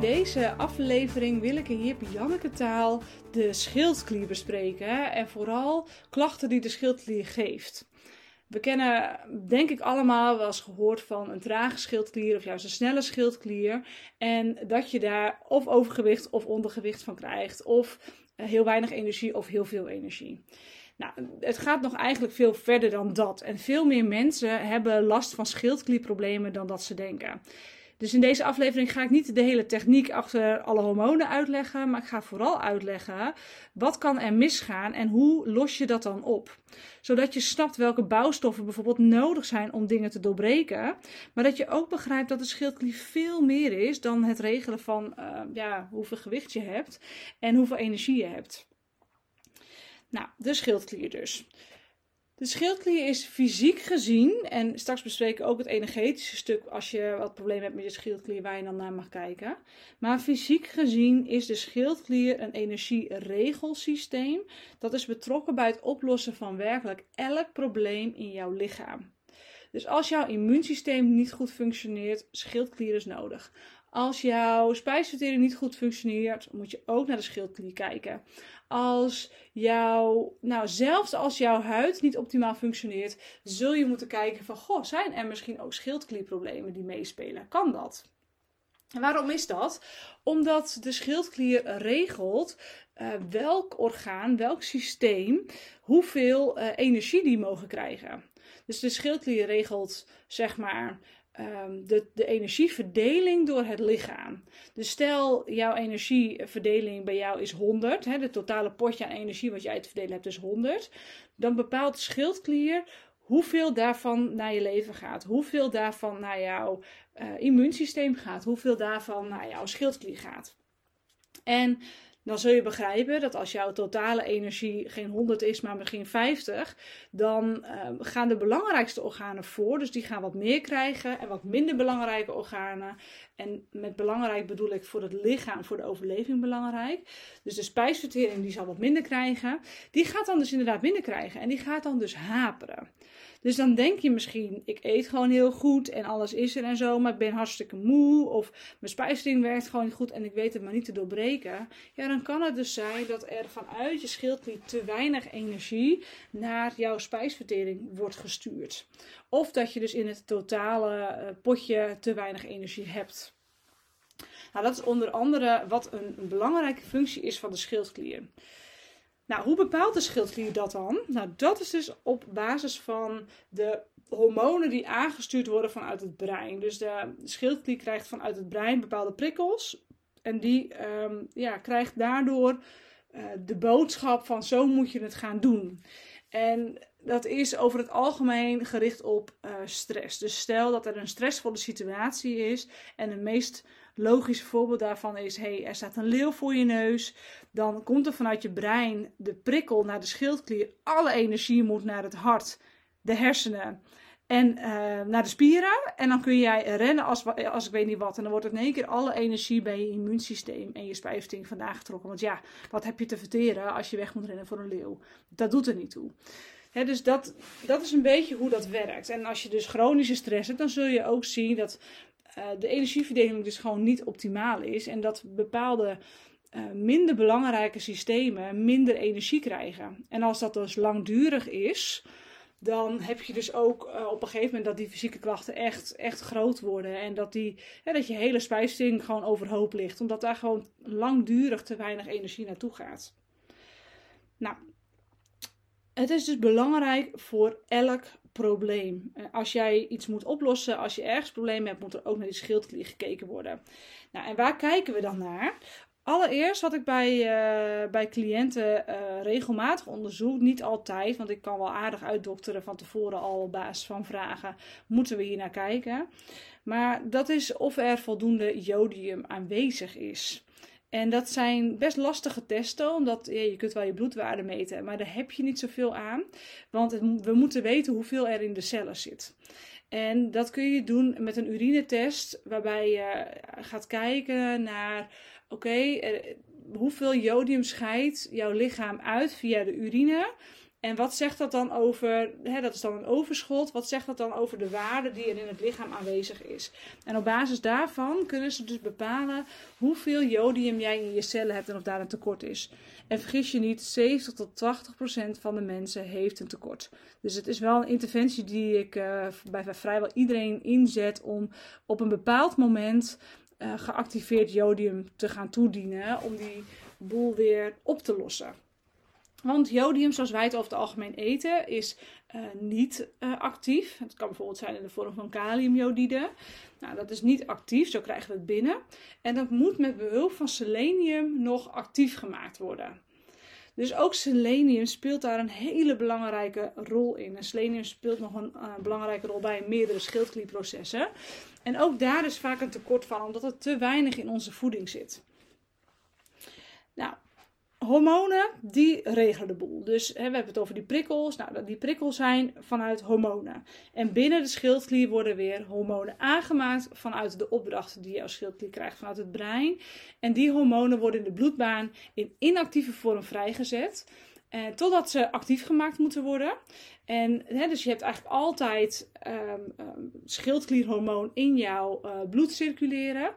In deze aflevering wil ik in Jip Janneke taal de schildklier bespreken en vooral klachten die de schildklier geeft. We kennen, denk ik, allemaal wel eens gehoord van een trage schildklier of juist een snelle schildklier. En dat je daar of overgewicht of ondergewicht van krijgt, of heel weinig energie of heel veel energie. Nou, het gaat nog eigenlijk veel verder dan dat. En veel meer mensen hebben last van schildklierproblemen dan dat ze denken. Dus in deze aflevering ga ik niet de hele techniek achter alle hormonen uitleggen, maar ik ga vooral uitleggen wat kan er misgaan en hoe los je dat dan op. Zodat je snapt welke bouwstoffen bijvoorbeeld nodig zijn om dingen te doorbreken, maar dat je ook begrijpt dat de schildklier veel meer is dan het regelen van uh, ja, hoeveel gewicht je hebt en hoeveel energie je hebt. Nou, de schildklier dus. De schildklier is fysiek gezien, en straks bespreken we ook het energetische stuk als je wat problemen hebt met je schildklier, waar je dan naar mag kijken. Maar fysiek gezien is de schildklier een energieregelsysteem dat is betrokken bij het oplossen van werkelijk elk probleem in jouw lichaam. Dus als jouw immuunsysteem niet goed functioneert, schildklier is nodig. Als jouw spijsvertering niet goed functioneert, moet je ook naar de schildklier kijken. Als jouw, nou zelfs als jouw huid niet optimaal functioneert, zul je moeten kijken van, goh, zijn er misschien ook schildklierproblemen die meespelen? Kan dat? En waarom is dat? Omdat de schildklier regelt uh, welk orgaan, welk systeem, hoeveel uh, energie die mogen krijgen. Dus de schildklier regelt, zeg maar, um, de, de energieverdeling door het lichaam. Dus stel, jouw energieverdeling bij jou is 100, hè, de totale potje aan energie wat jij te verdelen hebt is 100, dan bepaalt de schildklier hoeveel daarvan naar je leven gaat, hoeveel daarvan naar jouw uh, immuunsysteem gaat, hoeveel daarvan naar jouw schildklier gaat. En dan zul je begrijpen dat als jouw totale energie geen 100 is, maar misschien 50, dan uh, gaan de belangrijkste organen voor. Dus die gaan wat meer krijgen en wat minder belangrijke organen. En met belangrijk bedoel ik voor het lichaam, voor de overleving belangrijk. Dus de spijsvertering die zal wat minder krijgen. Die gaat dan dus inderdaad minder krijgen en die gaat dan dus haperen. Dus dan denk je misschien, ik eet gewoon heel goed en alles is er en zo, maar ik ben hartstikke moe of mijn spijsvertering werkt gewoon niet goed en ik weet het maar niet te doorbreken. Ja, dan kan het dus zijn dat er vanuit je schildklier te weinig energie naar jouw spijsvertering wordt gestuurd. Of dat je dus in het totale uh, potje te weinig energie hebt. Nou, dat is onder andere wat een belangrijke functie is van de schildklier. Nou, hoe bepaalt de schildklier dat dan? Nou, dat is dus op basis van de hormonen die aangestuurd worden vanuit het brein. Dus de schildklier krijgt vanuit het brein bepaalde prikkels. En die um, ja, krijgt daardoor uh, de boodschap van zo moet je het gaan doen. En dat is over het algemeen gericht op uh, stress. Dus stel dat er een stressvolle situatie is en de meest logische voorbeeld daarvan is: hey, er staat een leeuw voor je neus. Dan komt er vanuit je brein de prikkel naar de schildklier. Alle energie moet naar het hart, de hersenen en uh, naar de spieren. En dan kun jij rennen als, als ik weet niet wat. En dan wordt in één keer alle energie bij je immuunsysteem en je spijsvertering vandaan getrokken. Want ja, wat heb je te verteren als je weg moet rennen voor een leeuw? Dat doet er niet toe. Dus dat, dat is een beetje hoe dat werkt. En als je dus chronische stress hebt, dan zul je ook zien dat uh, de energieverdeling dus gewoon niet optimaal is. En dat bepaalde uh, minder belangrijke systemen minder energie krijgen. En als dat dus langdurig is, dan heb je dus ook uh, op een gegeven moment dat die fysieke klachten echt, echt groot worden. En dat, die, dat je hele spijsvertering gewoon overhoop ligt. Omdat daar gewoon langdurig te weinig energie naartoe gaat. Nou, het is dus belangrijk voor elk probleem. Eh, als jij iets moet oplossen, als je ergens problemen hebt, moet er ook naar die schildklier gekeken worden. Nou, en waar kijken we dan naar? Allereerst wat ik bij, uh, bij cliënten uh, regelmatig onderzoek, niet altijd, want ik kan wel aardig uitdokteren van tevoren al op basis van vragen, moeten we hier naar kijken. Maar dat is of er voldoende jodium aanwezig is. En dat zijn best lastige testen, omdat je kunt wel je bloedwaarde meten, maar daar heb je niet zoveel aan. Want we moeten weten hoeveel er in de cellen zit. En dat kun je doen met een urinetest, waarbij je gaat kijken naar, oké, okay, hoeveel jodium scheidt jouw lichaam uit via de urine. En wat zegt dat dan over, hè, dat is dan een overschot, wat zegt dat dan over de waarde die er in het lichaam aanwezig is? En op basis daarvan kunnen ze dus bepalen hoeveel jodium jij in je cellen hebt en of daar een tekort is. En vergis je niet, 70 tot 80 procent van de mensen heeft een tekort. Dus het is wel een interventie die ik uh, bij vrijwel iedereen inzet om op een bepaald moment uh, geactiveerd jodium te gaan toedienen om die boel weer op te lossen. Want jodium, zoals wij het over het algemeen eten, is uh, niet uh, actief. Het kan bijvoorbeeld zijn in de vorm van kaliumjodide. Nou, dat is niet actief, zo krijgen we het binnen. En dat moet met behulp van selenium nog actief gemaakt worden. Dus ook selenium speelt daar een hele belangrijke rol in. En selenium speelt nog een uh, belangrijke rol bij meerdere schildklierprocessen. En ook daar is vaak een tekort van, omdat er te weinig in onze voeding zit. Nou, hormonen, die regelen de boel. Dus hè, we hebben het over die prikkels. Nou, die prikkels zijn vanuit hormonen. En binnen de schildklier worden weer hormonen aangemaakt vanuit de opdrachten die jouw schildklier krijgt vanuit het brein. En die hormonen worden in de bloedbaan in inactieve vorm vrijgezet. Eh, totdat ze actief gemaakt moeten worden. En, hè, dus je hebt eigenlijk altijd um, um, schildklierhormoon in jouw uh, bloed circuleren.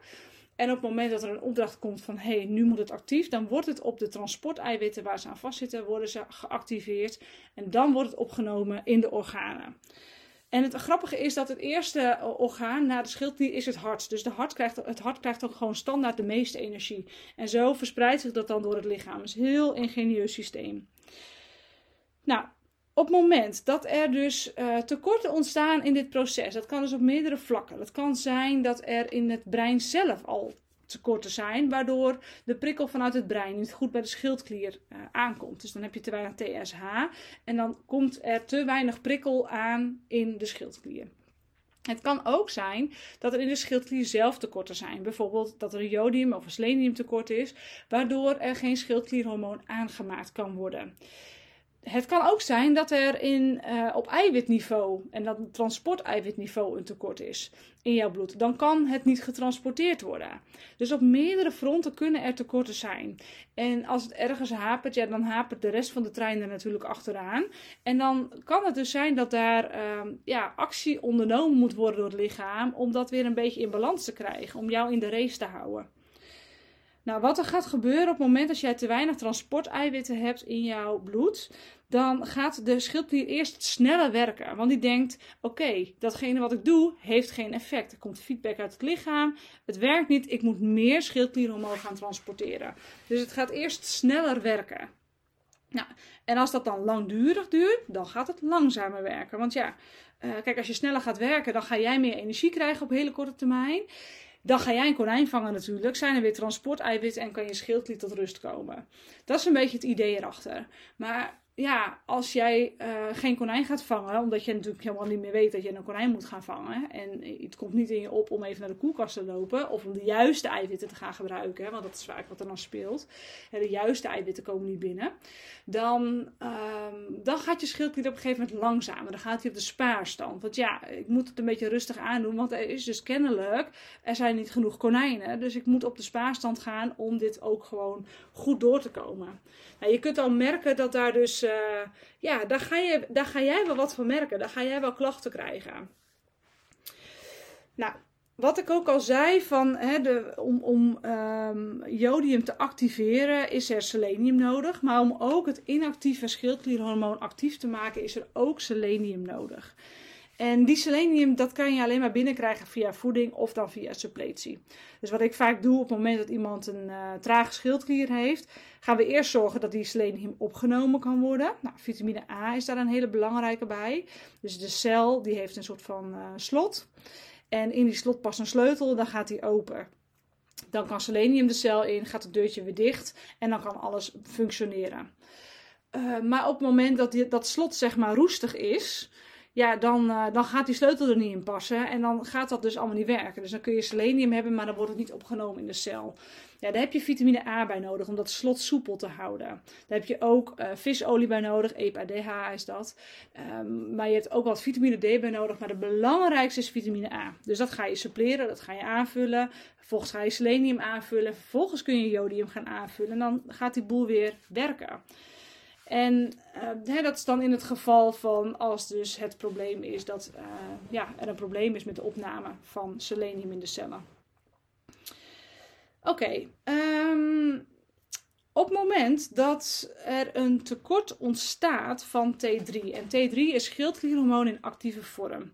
En op het moment dat er een opdracht komt van hé, hey, nu moet het actief, dan wordt het op de transporteiwitten waar ze aan vastzitten, worden ze geactiveerd. En dan wordt het opgenomen in de organen. En het grappige is dat het eerste orgaan na de schildklier is het hart. Dus de hart krijgt, het hart krijgt ook gewoon standaard de meeste energie. En zo verspreidt zich dat dan door het lichaam. Is een heel ingenieus systeem. Nou, op het moment dat er dus uh, tekorten ontstaan in dit proces, dat kan dus op meerdere vlakken. Het kan zijn dat er in het brein zelf al tekorten zijn, waardoor de prikkel vanuit het brein niet goed bij de schildklier uh, aankomt. Dus dan heb je te weinig TSH en dan komt er te weinig prikkel aan in de schildklier. Het kan ook zijn dat er in de schildklier zelf tekorten zijn. Bijvoorbeeld dat er een jodium of een selenium tekort is, waardoor er geen schildklierhormoon aangemaakt kan worden het kan ook zijn dat er in, uh, op eiwitniveau en dat transporteiwitniveau een tekort is in jouw bloed. Dan kan het niet getransporteerd worden. Dus op meerdere fronten kunnen er tekorten zijn. En als het ergens hapert, ja, dan hapert de rest van de trein er natuurlijk achteraan. En dan kan het dus zijn dat daar uh, ja, actie ondernomen moet worden door het lichaam om dat weer een beetje in balans te krijgen, om jou in de race te houden. Nou, wat er gaat gebeuren op het moment dat jij te weinig transporteiwitten hebt in jouw bloed, dan gaat de schildklier eerst sneller werken. Want die denkt: oké, datgene wat ik doe heeft geen effect. Er komt feedback uit het lichaam, het werkt niet, ik moet meer schildklierhormoon gaan transporteren. Dus het gaat eerst sneller werken. Nou, en als dat dan langdurig duurt, dan gaat het langzamer werken. Want ja, uh, kijk, als je sneller gaat werken, dan ga jij meer energie krijgen op hele korte termijn. Dan ga jij een konijn vangen natuurlijk. Zijn er weer transporteiwitten en kan je schildklier tot rust komen. Dat is een beetje het idee erachter. Maar ja, als jij uh, geen konijn gaat vangen, omdat je natuurlijk helemaal niet meer weet dat je een konijn moet gaan vangen. En het komt niet in je op om even naar de koelkast te lopen. Of om de juiste eiwitten te gaan gebruiken. Want dat is vaak wat er dan speelt. de juiste eiwitten komen niet binnen. Dan, um, dan gaat je schildklier op een gegeven moment langzamer. Dan gaat hij op de spaarstand. Want ja, ik moet het een beetje rustig aandoen. Want er is dus kennelijk, er zijn niet genoeg konijnen. Dus ik moet op de spaarstand gaan om dit ook gewoon goed door te komen. Nou, je kunt al merken dat daar dus uh, ja, daar ga, je, daar ga jij wel wat van merken. Daar ga jij wel klachten krijgen. Nou, wat ik ook al zei, van, hè, de, om, om um, jodium te activeren is er selenium nodig. Maar om ook het inactieve schildklierhormoon actief te maken is er ook selenium nodig. En die selenium, dat kan je alleen maar binnenkrijgen via voeding of dan via suppletie. Dus wat ik vaak doe op het moment dat iemand een uh, trage schildklier heeft, gaan we eerst zorgen dat die selenium opgenomen kan worden. Nou, vitamine A is daar een hele belangrijke bij. Dus de cel die heeft een soort van uh, slot. En in die slot past een sleutel, dan gaat die open. Dan kan selenium de cel in, gaat het deurtje weer dicht en dan kan alles functioneren. Uh, maar op het moment dat die, dat slot zeg maar roestig is, ja, dan, uh, dan gaat die sleutel er niet in passen. En dan gaat dat dus allemaal niet werken. Dus dan kun je selenium hebben, maar dan wordt het niet opgenomen in de cel. Ja, daar heb je vitamine A bij nodig om dat slot soepel te houden. Daar heb je ook uh, visolie bij nodig, EPA-DH is dat. Um, maar je hebt ook wat vitamine D bij nodig, maar het belangrijkste is vitamine A. Dus dat ga je suppleren, dat ga je aanvullen. Vervolgens ga je selenium aanvullen. Vervolgens kun je jodium gaan aanvullen en dan gaat die boel weer werken. En uh, dat is dan in het geval van als dus het probleem is dat uh, ja, er een probleem is met de opname van selenium in de cellen. Oké, um, op het moment dat er een tekort ontstaat van T3, en T3 is schildklierhormoon in actieve vorm.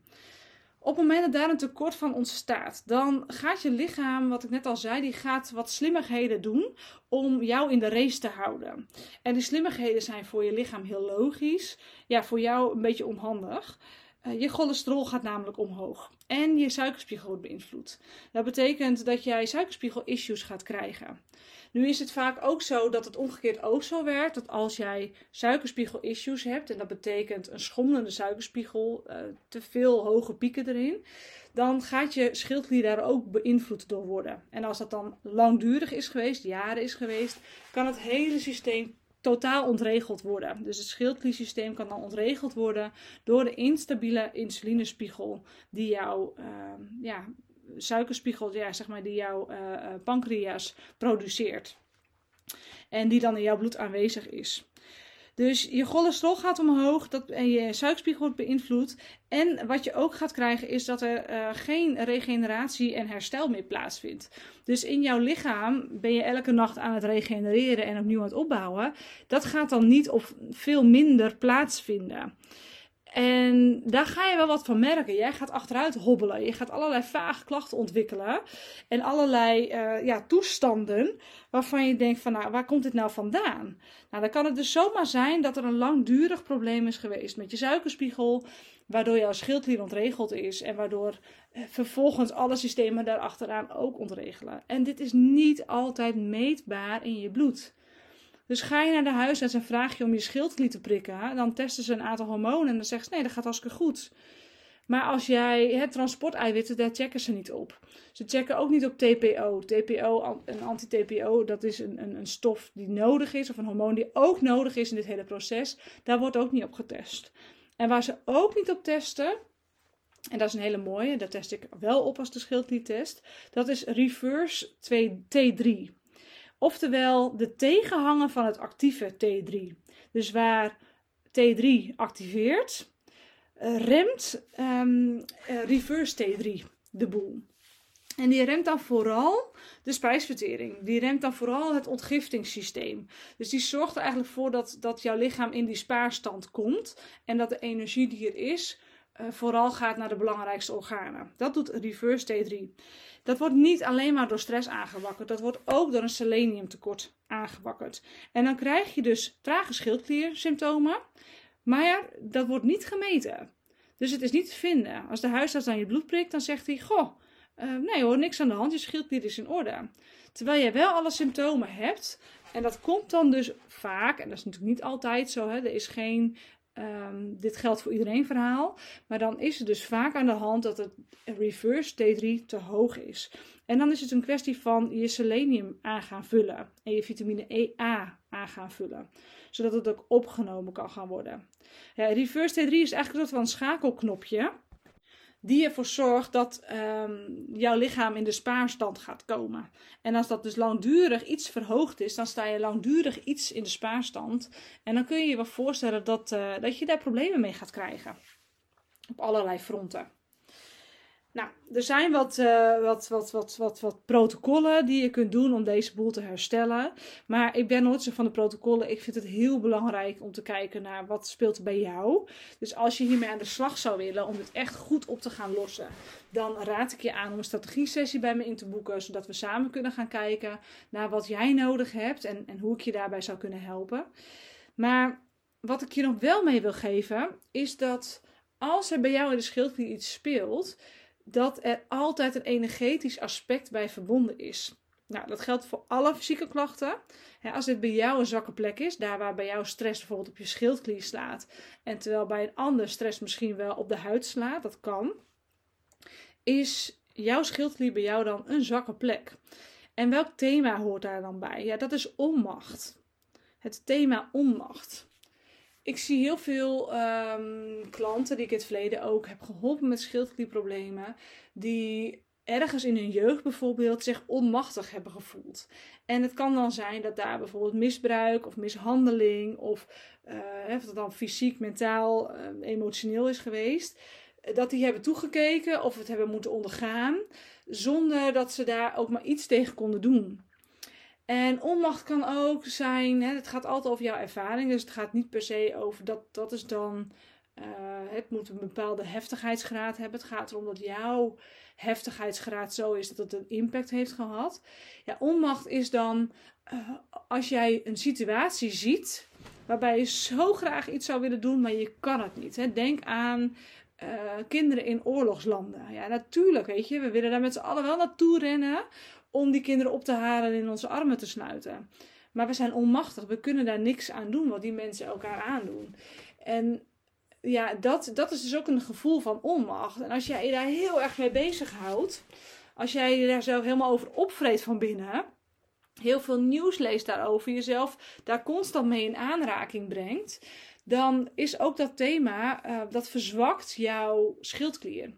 Op het moment dat daar een tekort van ontstaat, dan gaat je lichaam, wat ik net al zei, die gaat wat slimmigheden doen om jou in de race te houden. En die slimmigheden zijn voor je lichaam heel logisch, ja, voor jou een beetje onhandig. Uh, je cholesterol gaat namelijk omhoog en je suikerspiegel wordt beïnvloed. Dat betekent dat jij suikerspiegel-issues gaat krijgen. Nu is het vaak ook zo dat het omgekeerd ook zo werkt. Dat als jij suikerspiegel-issues hebt, en dat betekent een schommelende suikerspiegel, uh, te veel hoge pieken erin, dan gaat je schildklier daar ook beïnvloed door worden. En als dat dan langdurig is geweest, jaren is geweest, kan het hele systeem totaal ontregeld worden. Dus het schildkliersysteem kan dan ontregeld worden door de instabiele insulinespiegel die jouw uh, ja, suikerspiegel, ja, zeg maar, die jouw uh, pancreas produceert. En die dan in jouw bloed aanwezig is. Dus je cholesterol gaat omhoog dat, en je suikerspiegel wordt beïnvloed. En wat je ook gaat krijgen is dat er uh, geen regeneratie en herstel meer plaatsvindt. Dus in jouw lichaam ben je elke nacht aan het regenereren en opnieuw aan het opbouwen. Dat gaat dan niet of veel minder plaatsvinden. En daar ga je wel wat van merken. Jij gaat achteruit hobbelen. Je gaat allerlei vage klachten ontwikkelen. En allerlei uh, ja, toestanden waarvan je denkt van nou, waar komt dit nou vandaan? Nou, dan kan het dus zomaar zijn dat er een langdurig probleem is geweest met je suikerspiegel. Waardoor jouw schildklier ontregeld is. En waardoor uh, vervolgens alle systemen daarachteraan ook ontregelen. En dit is niet altijd meetbaar in je bloed. Dus ga je naar de huisarts en vraag je om je schildklier te prikken, dan testen ze een aantal hormonen en dan zeggen ze nee, dat gaat hartstikke goed. Maar als jij het transporteiwitten, daar checken ze niet op. Ze checken ook niet op TPO. TPO, een anti-TPO, dat is een, een, een stof die nodig is, of een hormoon die ook nodig is in dit hele proces. Daar wordt ook niet op getest. En waar ze ook niet op testen, en dat is een hele mooie, daar test ik wel op als de schildkliertest, dat is reverse T3. Oftewel de tegenhanger van het actieve T3. Dus waar T3 activeert, eh, remt um, reverse T3 de boel. En die remt dan vooral de spijsvertering. Die remt dan vooral het ontgiftingssysteem. Dus die zorgt er eigenlijk voor dat, dat jouw lichaam in die spaarstand komt. En dat de energie die er is, vooral gaat naar de belangrijkste organen. Dat doet reverse T3. Dat wordt niet alleen maar door stress aangewakkerd, dat wordt ook door een seleniumtekort aangewakkerd. En dan krijg je dus trage schildkliersymptomen, maar dat wordt niet gemeten. Dus het is niet te vinden. Als de huisarts aan je bloed prikt, dan zegt hij: Goh, uh, nee hoor, niks aan de hand, je schildklier is in orde. Terwijl je wel alle symptomen hebt. En dat komt dan dus vaak, en dat is natuurlijk niet altijd zo, hè, er is geen Um, dit geldt voor iedereen verhaal. Maar dan is het dus vaak aan de hand dat het reverse T3 te hoog is. En dan is het een kwestie van je selenium aan gaan vullen. En je vitamine EA aan gaan vullen. Zodat het ook opgenomen kan gaan worden. Ja, reverse T3 is eigenlijk een soort van schakelknopje die ervoor zorgt dat um, jouw lichaam in de spaarstand gaat komen. En als dat dus langdurig iets verhoogd is, dan sta je langdurig iets in de spaarstand. En dan kun je je wel voorstellen dat, uh, dat je daar problemen mee gaat krijgen. Op allerlei fronten. Nou, er zijn wat, uh, wat, wat, wat, wat, wat protocollen die je kunt doen om deze boel te herstellen. Maar ik ben nooit zo van de protocollen. Ik vind het heel belangrijk om te kijken naar wat speelt bij jou. Dus als je hiermee aan de slag zou willen om het echt goed op te gaan lossen, dan raad ik je aan om een strategie-sessie bij me in te boeken, zodat we samen kunnen gaan kijken naar wat jij nodig hebt en, en hoe ik je daarbij zou kunnen helpen. Maar wat ik je nog wel mee wil geven, is dat als er bij jou in de schildklier iets speelt dat er altijd een energetisch aspect bij verbonden is. Nou, dat geldt voor alle fysieke klachten. als dit bij jou een zwakke plek is, daar waar bij jou stress bijvoorbeeld op je schildklier slaat, en terwijl bij een ander stress misschien wel op de huid slaat, dat kan, is jouw schildklier bij jou dan een zwakke plek. En welk thema hoort daar dan bij? Ja, dat is onmacht. Het thema onmacht ik zie heel veel um, klanten die ik in het verleden ook heb geholpen met schildklierproblemen, die ergens in hun jeugd bijvoorbeeld zich onmachtig hebben gevoeld. En het kan dan zijn dat daar bijvoorbeeld misbruik of mishandeling of uh, of dat dan fysiek, mentaal, uh, emotioneel is geweest, dat die hebben toegekeken of het hebben moeten ondergaan, zonder dat ze daar ook maar iets tegen konden doen. En onmacht kan ook zijn, hè, het gaat altijd over jouw ervaring, dus het gaat niet per se over dat, dat is dan, uh, het moet een bepaalde heftigheidsgraad hebben. Het gaat erom dat jouw heftigheidsgraad zo is dat het een impact heeft gehad. Ja, onmacht is dan uh, als jij een situatie ziet waarbij je zo graag iets zou willen doen, maar je kan het niet. Hè? Denk aan uh, kinderen in oorlogslanden. Ja, natuurlijk, weet je, we willen daar met z'n allen wel naartoe rennen om die kinderen op te halen en in onze armen te sluiten. Maar we zijn onmachtig, we kunnen daar niks aan doen wat die mensen elkaar aandoen. En ja, dat, dat is dus ook een gevoel van onmacht. En als jij je daar heel erg mee bezighoudt, als jij je daar zelf helemaal over opvreet van binnen, heel veel nieuws leest daarover, jezelf daar constant mee in aanraking brengt, dan is ook dat thema, uh, dat verzwakt jouw schildklier.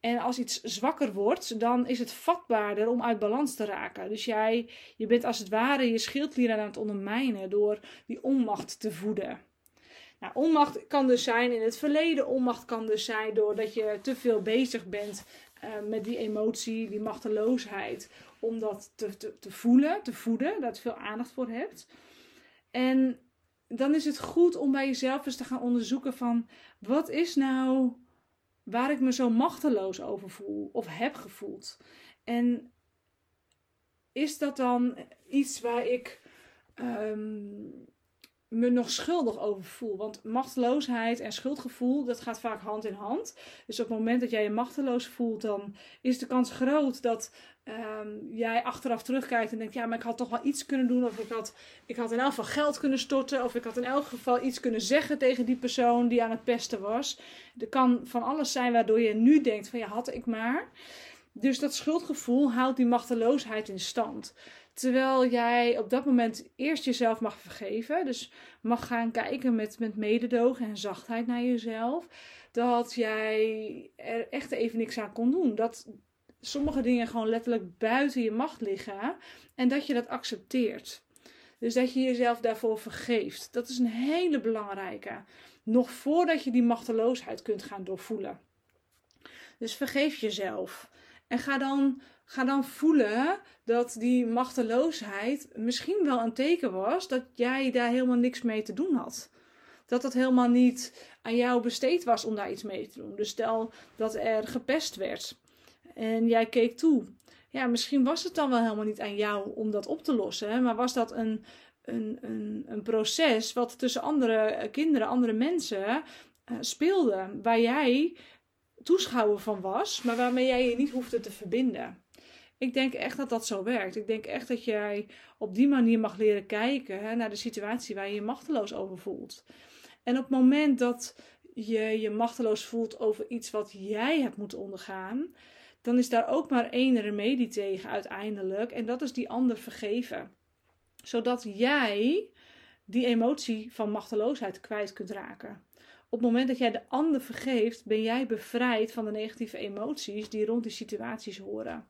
En als iets zwakker wordt, dan is het vatbaarder om uit balans te raken. Dus jij je bent als het ware je schildklier aan het ondermijnen door die onmacht te voeden. Nou, onmacht kan dus zijn in het verleden. Onmacht kan dus zijn doordat je te veel bezig bent uh, met die emotie, die machteloosheid. Om dat te, te, voelen, te voeden, dat je veel aandacht voor hebt. En dan is het goed om bij jezelf eens te gaan onderzoeken van... Wat is nou waar ik me zo machteloos over voel of heb gevoeld? En is dat dan iets waar ik um, me nog schuldig over voel. Want machteloosheid en schuldgevoel, dat gaat vaak hand in hand. Dus op het moment dat jij je machteloos voelt, dan is de kans groot dat um, jij achteraf terugkijkt en denkt: ja, maar ik had toch wel iets kunnen doen. Of ik had, ik had in elk geval geld kunnen storten. Of ik had in elk geval iets kunnen zeggen tegen die persoon die aan het pesten was. Er kan van alles zijn waardoor je nu denkt: van ja, had ik maar. Dus dat schuldgevoel houdt die machteloosheid in stand. Terwijl jij op dat moment eerst jezelf mag vergeven. Dus mag gaan kijken met, met mededogen en zachtheid naar jezelf. Dat jij er echt even niks aan kon doen. Dat sommige dingen gewoon letterlijk buiten je macht liggen. En dat je dat accepteert. Dus dat je jezelf daarvoor vergeeft. Dat is een hele belangrijke. Nog voordat je die machteloosheid kunt gaan doorvoelen. Dus vergeef jezelf. En ga dan ga dan voelen dat die machteloosheid misschien wel een teken was dat jij daar helemaal niks mee te doen had. Dat het helemaal niet aan jou besteed was om daar iets mee te doen. Dus stel dat er gepest werd en jij keek toe. Ja, misschien was het dan wel helemaal niet aan jou om dat op te lossen, maar was dat een, een, een, een proces wat tussen andere kinderen, andere mensen uh, speelde, waar jij toeschouwer van was, maar waarmee jij je niet hoefde te verbinden. Ik denk echt dat dat zo werkt. Ik denk echt dat jij op die manier mag leren kijken hè, naar de situatie waar je je machteloos over voelt. En op het moment dat je je machteloos voelt over iets wat jij hebt moeten ondergaan, dan is daar ook maar één remedie tegen uiteindelijk. En dat is die ander vergeven. Zodat jij die emotie van machteloosheid kwijt kunt raken. Op het moment dat jij de ander vergeeft, ben jij bevrijd van de negatieve emoties die rond die situaties horen.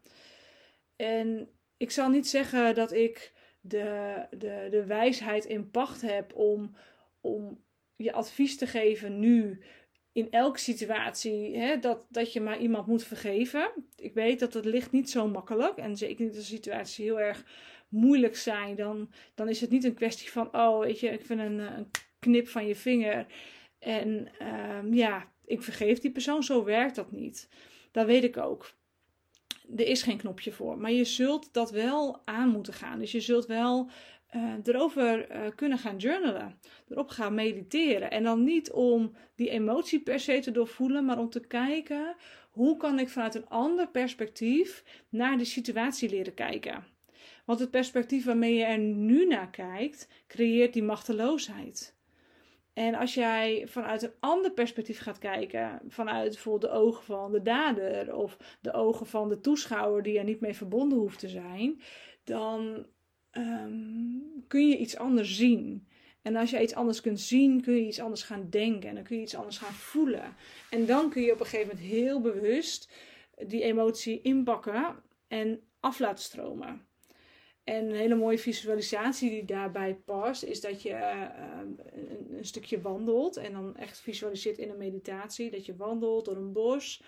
En ik zal niet zeggen dat ik de, de, de wijsheid in pacht heb om, om je advies te geven nu in elke situatie hè, dat, dat je maar iemand moet vergeven. Ik weet dat het ligt niet zo makkelijk. En zeker niet als de situatie heel erg moeilijk zijn. Dan, dan is het niet een kwestie van, oh weet je, ik vind een, een knip van je vinger. En um, ja, ik vergeef die persoon. Zo werkt dat niet. Dat weet ik ook er is geen knopje voor. Maar je zult dat wel aan moeten gaan. Dus je zult wel uh, erover uh, kunnen gaan journalen. Erop gaan mediteren. En dan niet om die emotie per se te doorvoelen, maar om te kijken hoe kan ik vanuit een ander perspectief naar de situatie leren kijken. Want het perspectief waarmee je er nu naar kijkt, creëert die machteloosheid. En als jij vanuit een ander perspectief gaat kijken, vanuit bijvoorbeeld de ogen van de dader of de ogen van de toeschouwer die er niet mee verbonden hoeft te zijn, dan um, kun je iets anders zien. En als je iets anders kunt zien, kun je iets anders gaan denken en dan kun je iets anders gaan voelen. En dan kun je op een gegeven moment heel bewust die emotie inpakken en af laten stromen. En een hele mooie visualisatie die daarbij past, is dat je uh, een, een, stukje wandelt en dan echt visualiseert in een meditatie. Dat je wandelt door een bos,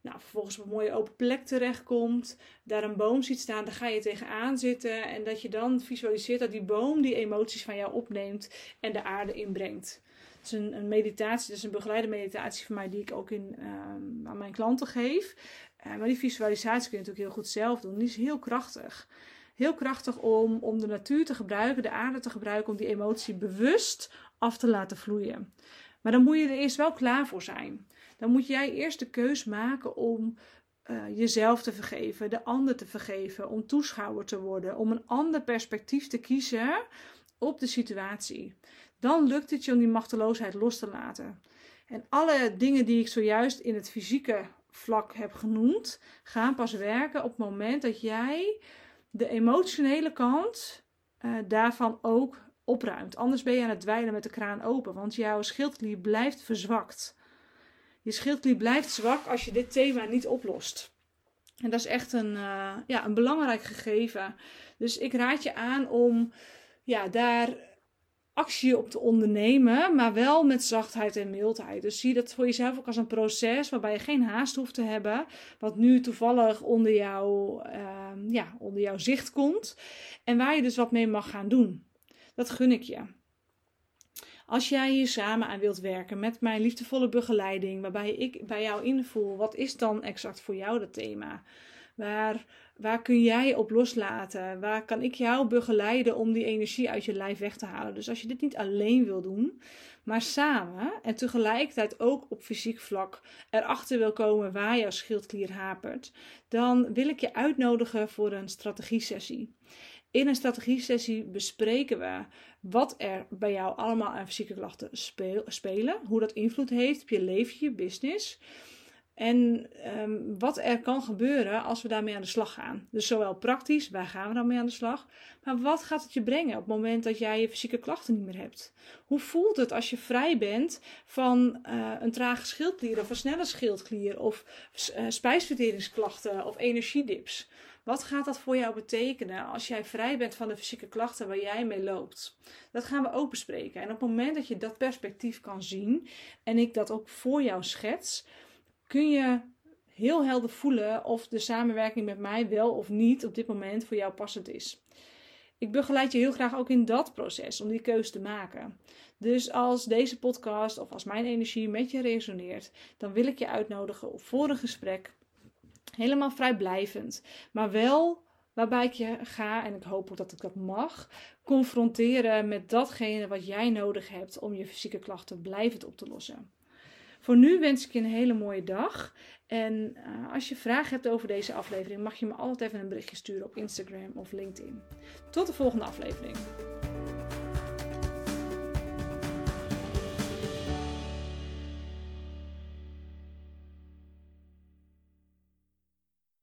nou, vervolgens op een mooie open plek terechtkomt, daar een boom ziet staan, daar ga je tegenaan zitten en dat je dan visualiseert dat die boom die emoties van jou opneemt en de aarde inbrengt. Het is een, een meditatie, dat is een begeleide meditatie van mij die ik ook in, uh, aan mijn klanten geef. Maar die visualisatie kun je natuurlijk heel goed zelf doen. Die is heel krachtig heel krachtig om, om de natuur te gebruiken, de aarde te gebruiken, om die emotie bewust af te laten vloeien. Maar dan moet je er eerst wel klaar voor zijn. Dan moet jij eerst de keus maken om uh, jezelf te vergeven, de ander te vergeven, om toeschouwer te worden, om een ander perspectief te kiezen op de situatie. Dan lukt het je om die machteloosheid los te laten. En alle dingen die ik zojuist in het fysieke vlak heb genoemd, gaan pas werken op het moment dat jij de emotionele kant uh, daarvan ook opruimt. Anders ben je aan het dweilen met de kraan open, want jouw schildklier blijft verzwakt. Je schildklier blijft zwak als je dit thema niet oplost. En dat is echt een, uh, ja, een belangrijk gegeven. Dus ik raad je aan om ja, daar actie op te ondernemen, maar wel met zachtheid en mildheid. Dus zie dat voor jezelf ook als een proces waarbij je geen haast hoeft te hebben, wat nu toevallig onder, jou, uh, ja, onder jouw zicht komt en waar je dus wat mee mag gaan doen. Dat gun ik je. Als jij hier samen aan wilt werken met mijn liefdevolle begeleiding, waarbij ik bij jou invoel, wat is dan exact voor jou dat thema? Waar, waar kun jij op loslaten? Waar kan ik jou begeleiden om die energie uit je lijf weg te halen? Dus als je dit niet alleen wil doen, maar samen en tegelijkertijd ook op fysiek vlak erachter wil komen waar jouw schildklier hapert, dan wil ik je uitnodigen voor een strategie-sessie. In een strategie-sessie bespreken we wat er bij jou allemaal aan fysieke klachten spelen, hoe dat invloed heeft op je leven, je business. En um, wat er kan gebeuren als we daarmee aan de slag gaan. Dus zowel praktisch, waar gaan we dan mee aan de slag? Maar wat gaat het je brengen op het moment dat jij je fysieke klachten niet meer hebt? Hoe voelt het als je vrij bent van uh, een trage schildklier of een snelle schildklier of uh, spijsverteringsklachten of energiedips? Wat gaat dat voor jou betekenen als jij vrij bent van de fysieke klachten waar jij mee loopt? Dat gaan we ook bespreken. En op het moment dat je dat perspectief kan zien en ik dat ook voor jou schets, kun je heel helder voelen of de samenwerking met mij wel of niet op dit moment voor jou passend is. Ik begeleid je heel graag ook in dat proces om die keuze te maken. Dus als deze podcast of als mijn energie met je resoneert, dan wil ik je uitnodigen voor een gesprek. Helemaal vrijblijvend, maar wel waarbij ik je ga, en ik hoop ook dat ik dat mag, confronteren met datgene wat jij nodig hebt om je fysieke klachten blijvend op te lossen. Voor nu wens ik je een hele mooie dag. En uh, als je vragen hebt over deze aflevering, mag je me altijd even een berichtje sturen op Instagram of LinkedIn. Tot de volgende aflevering.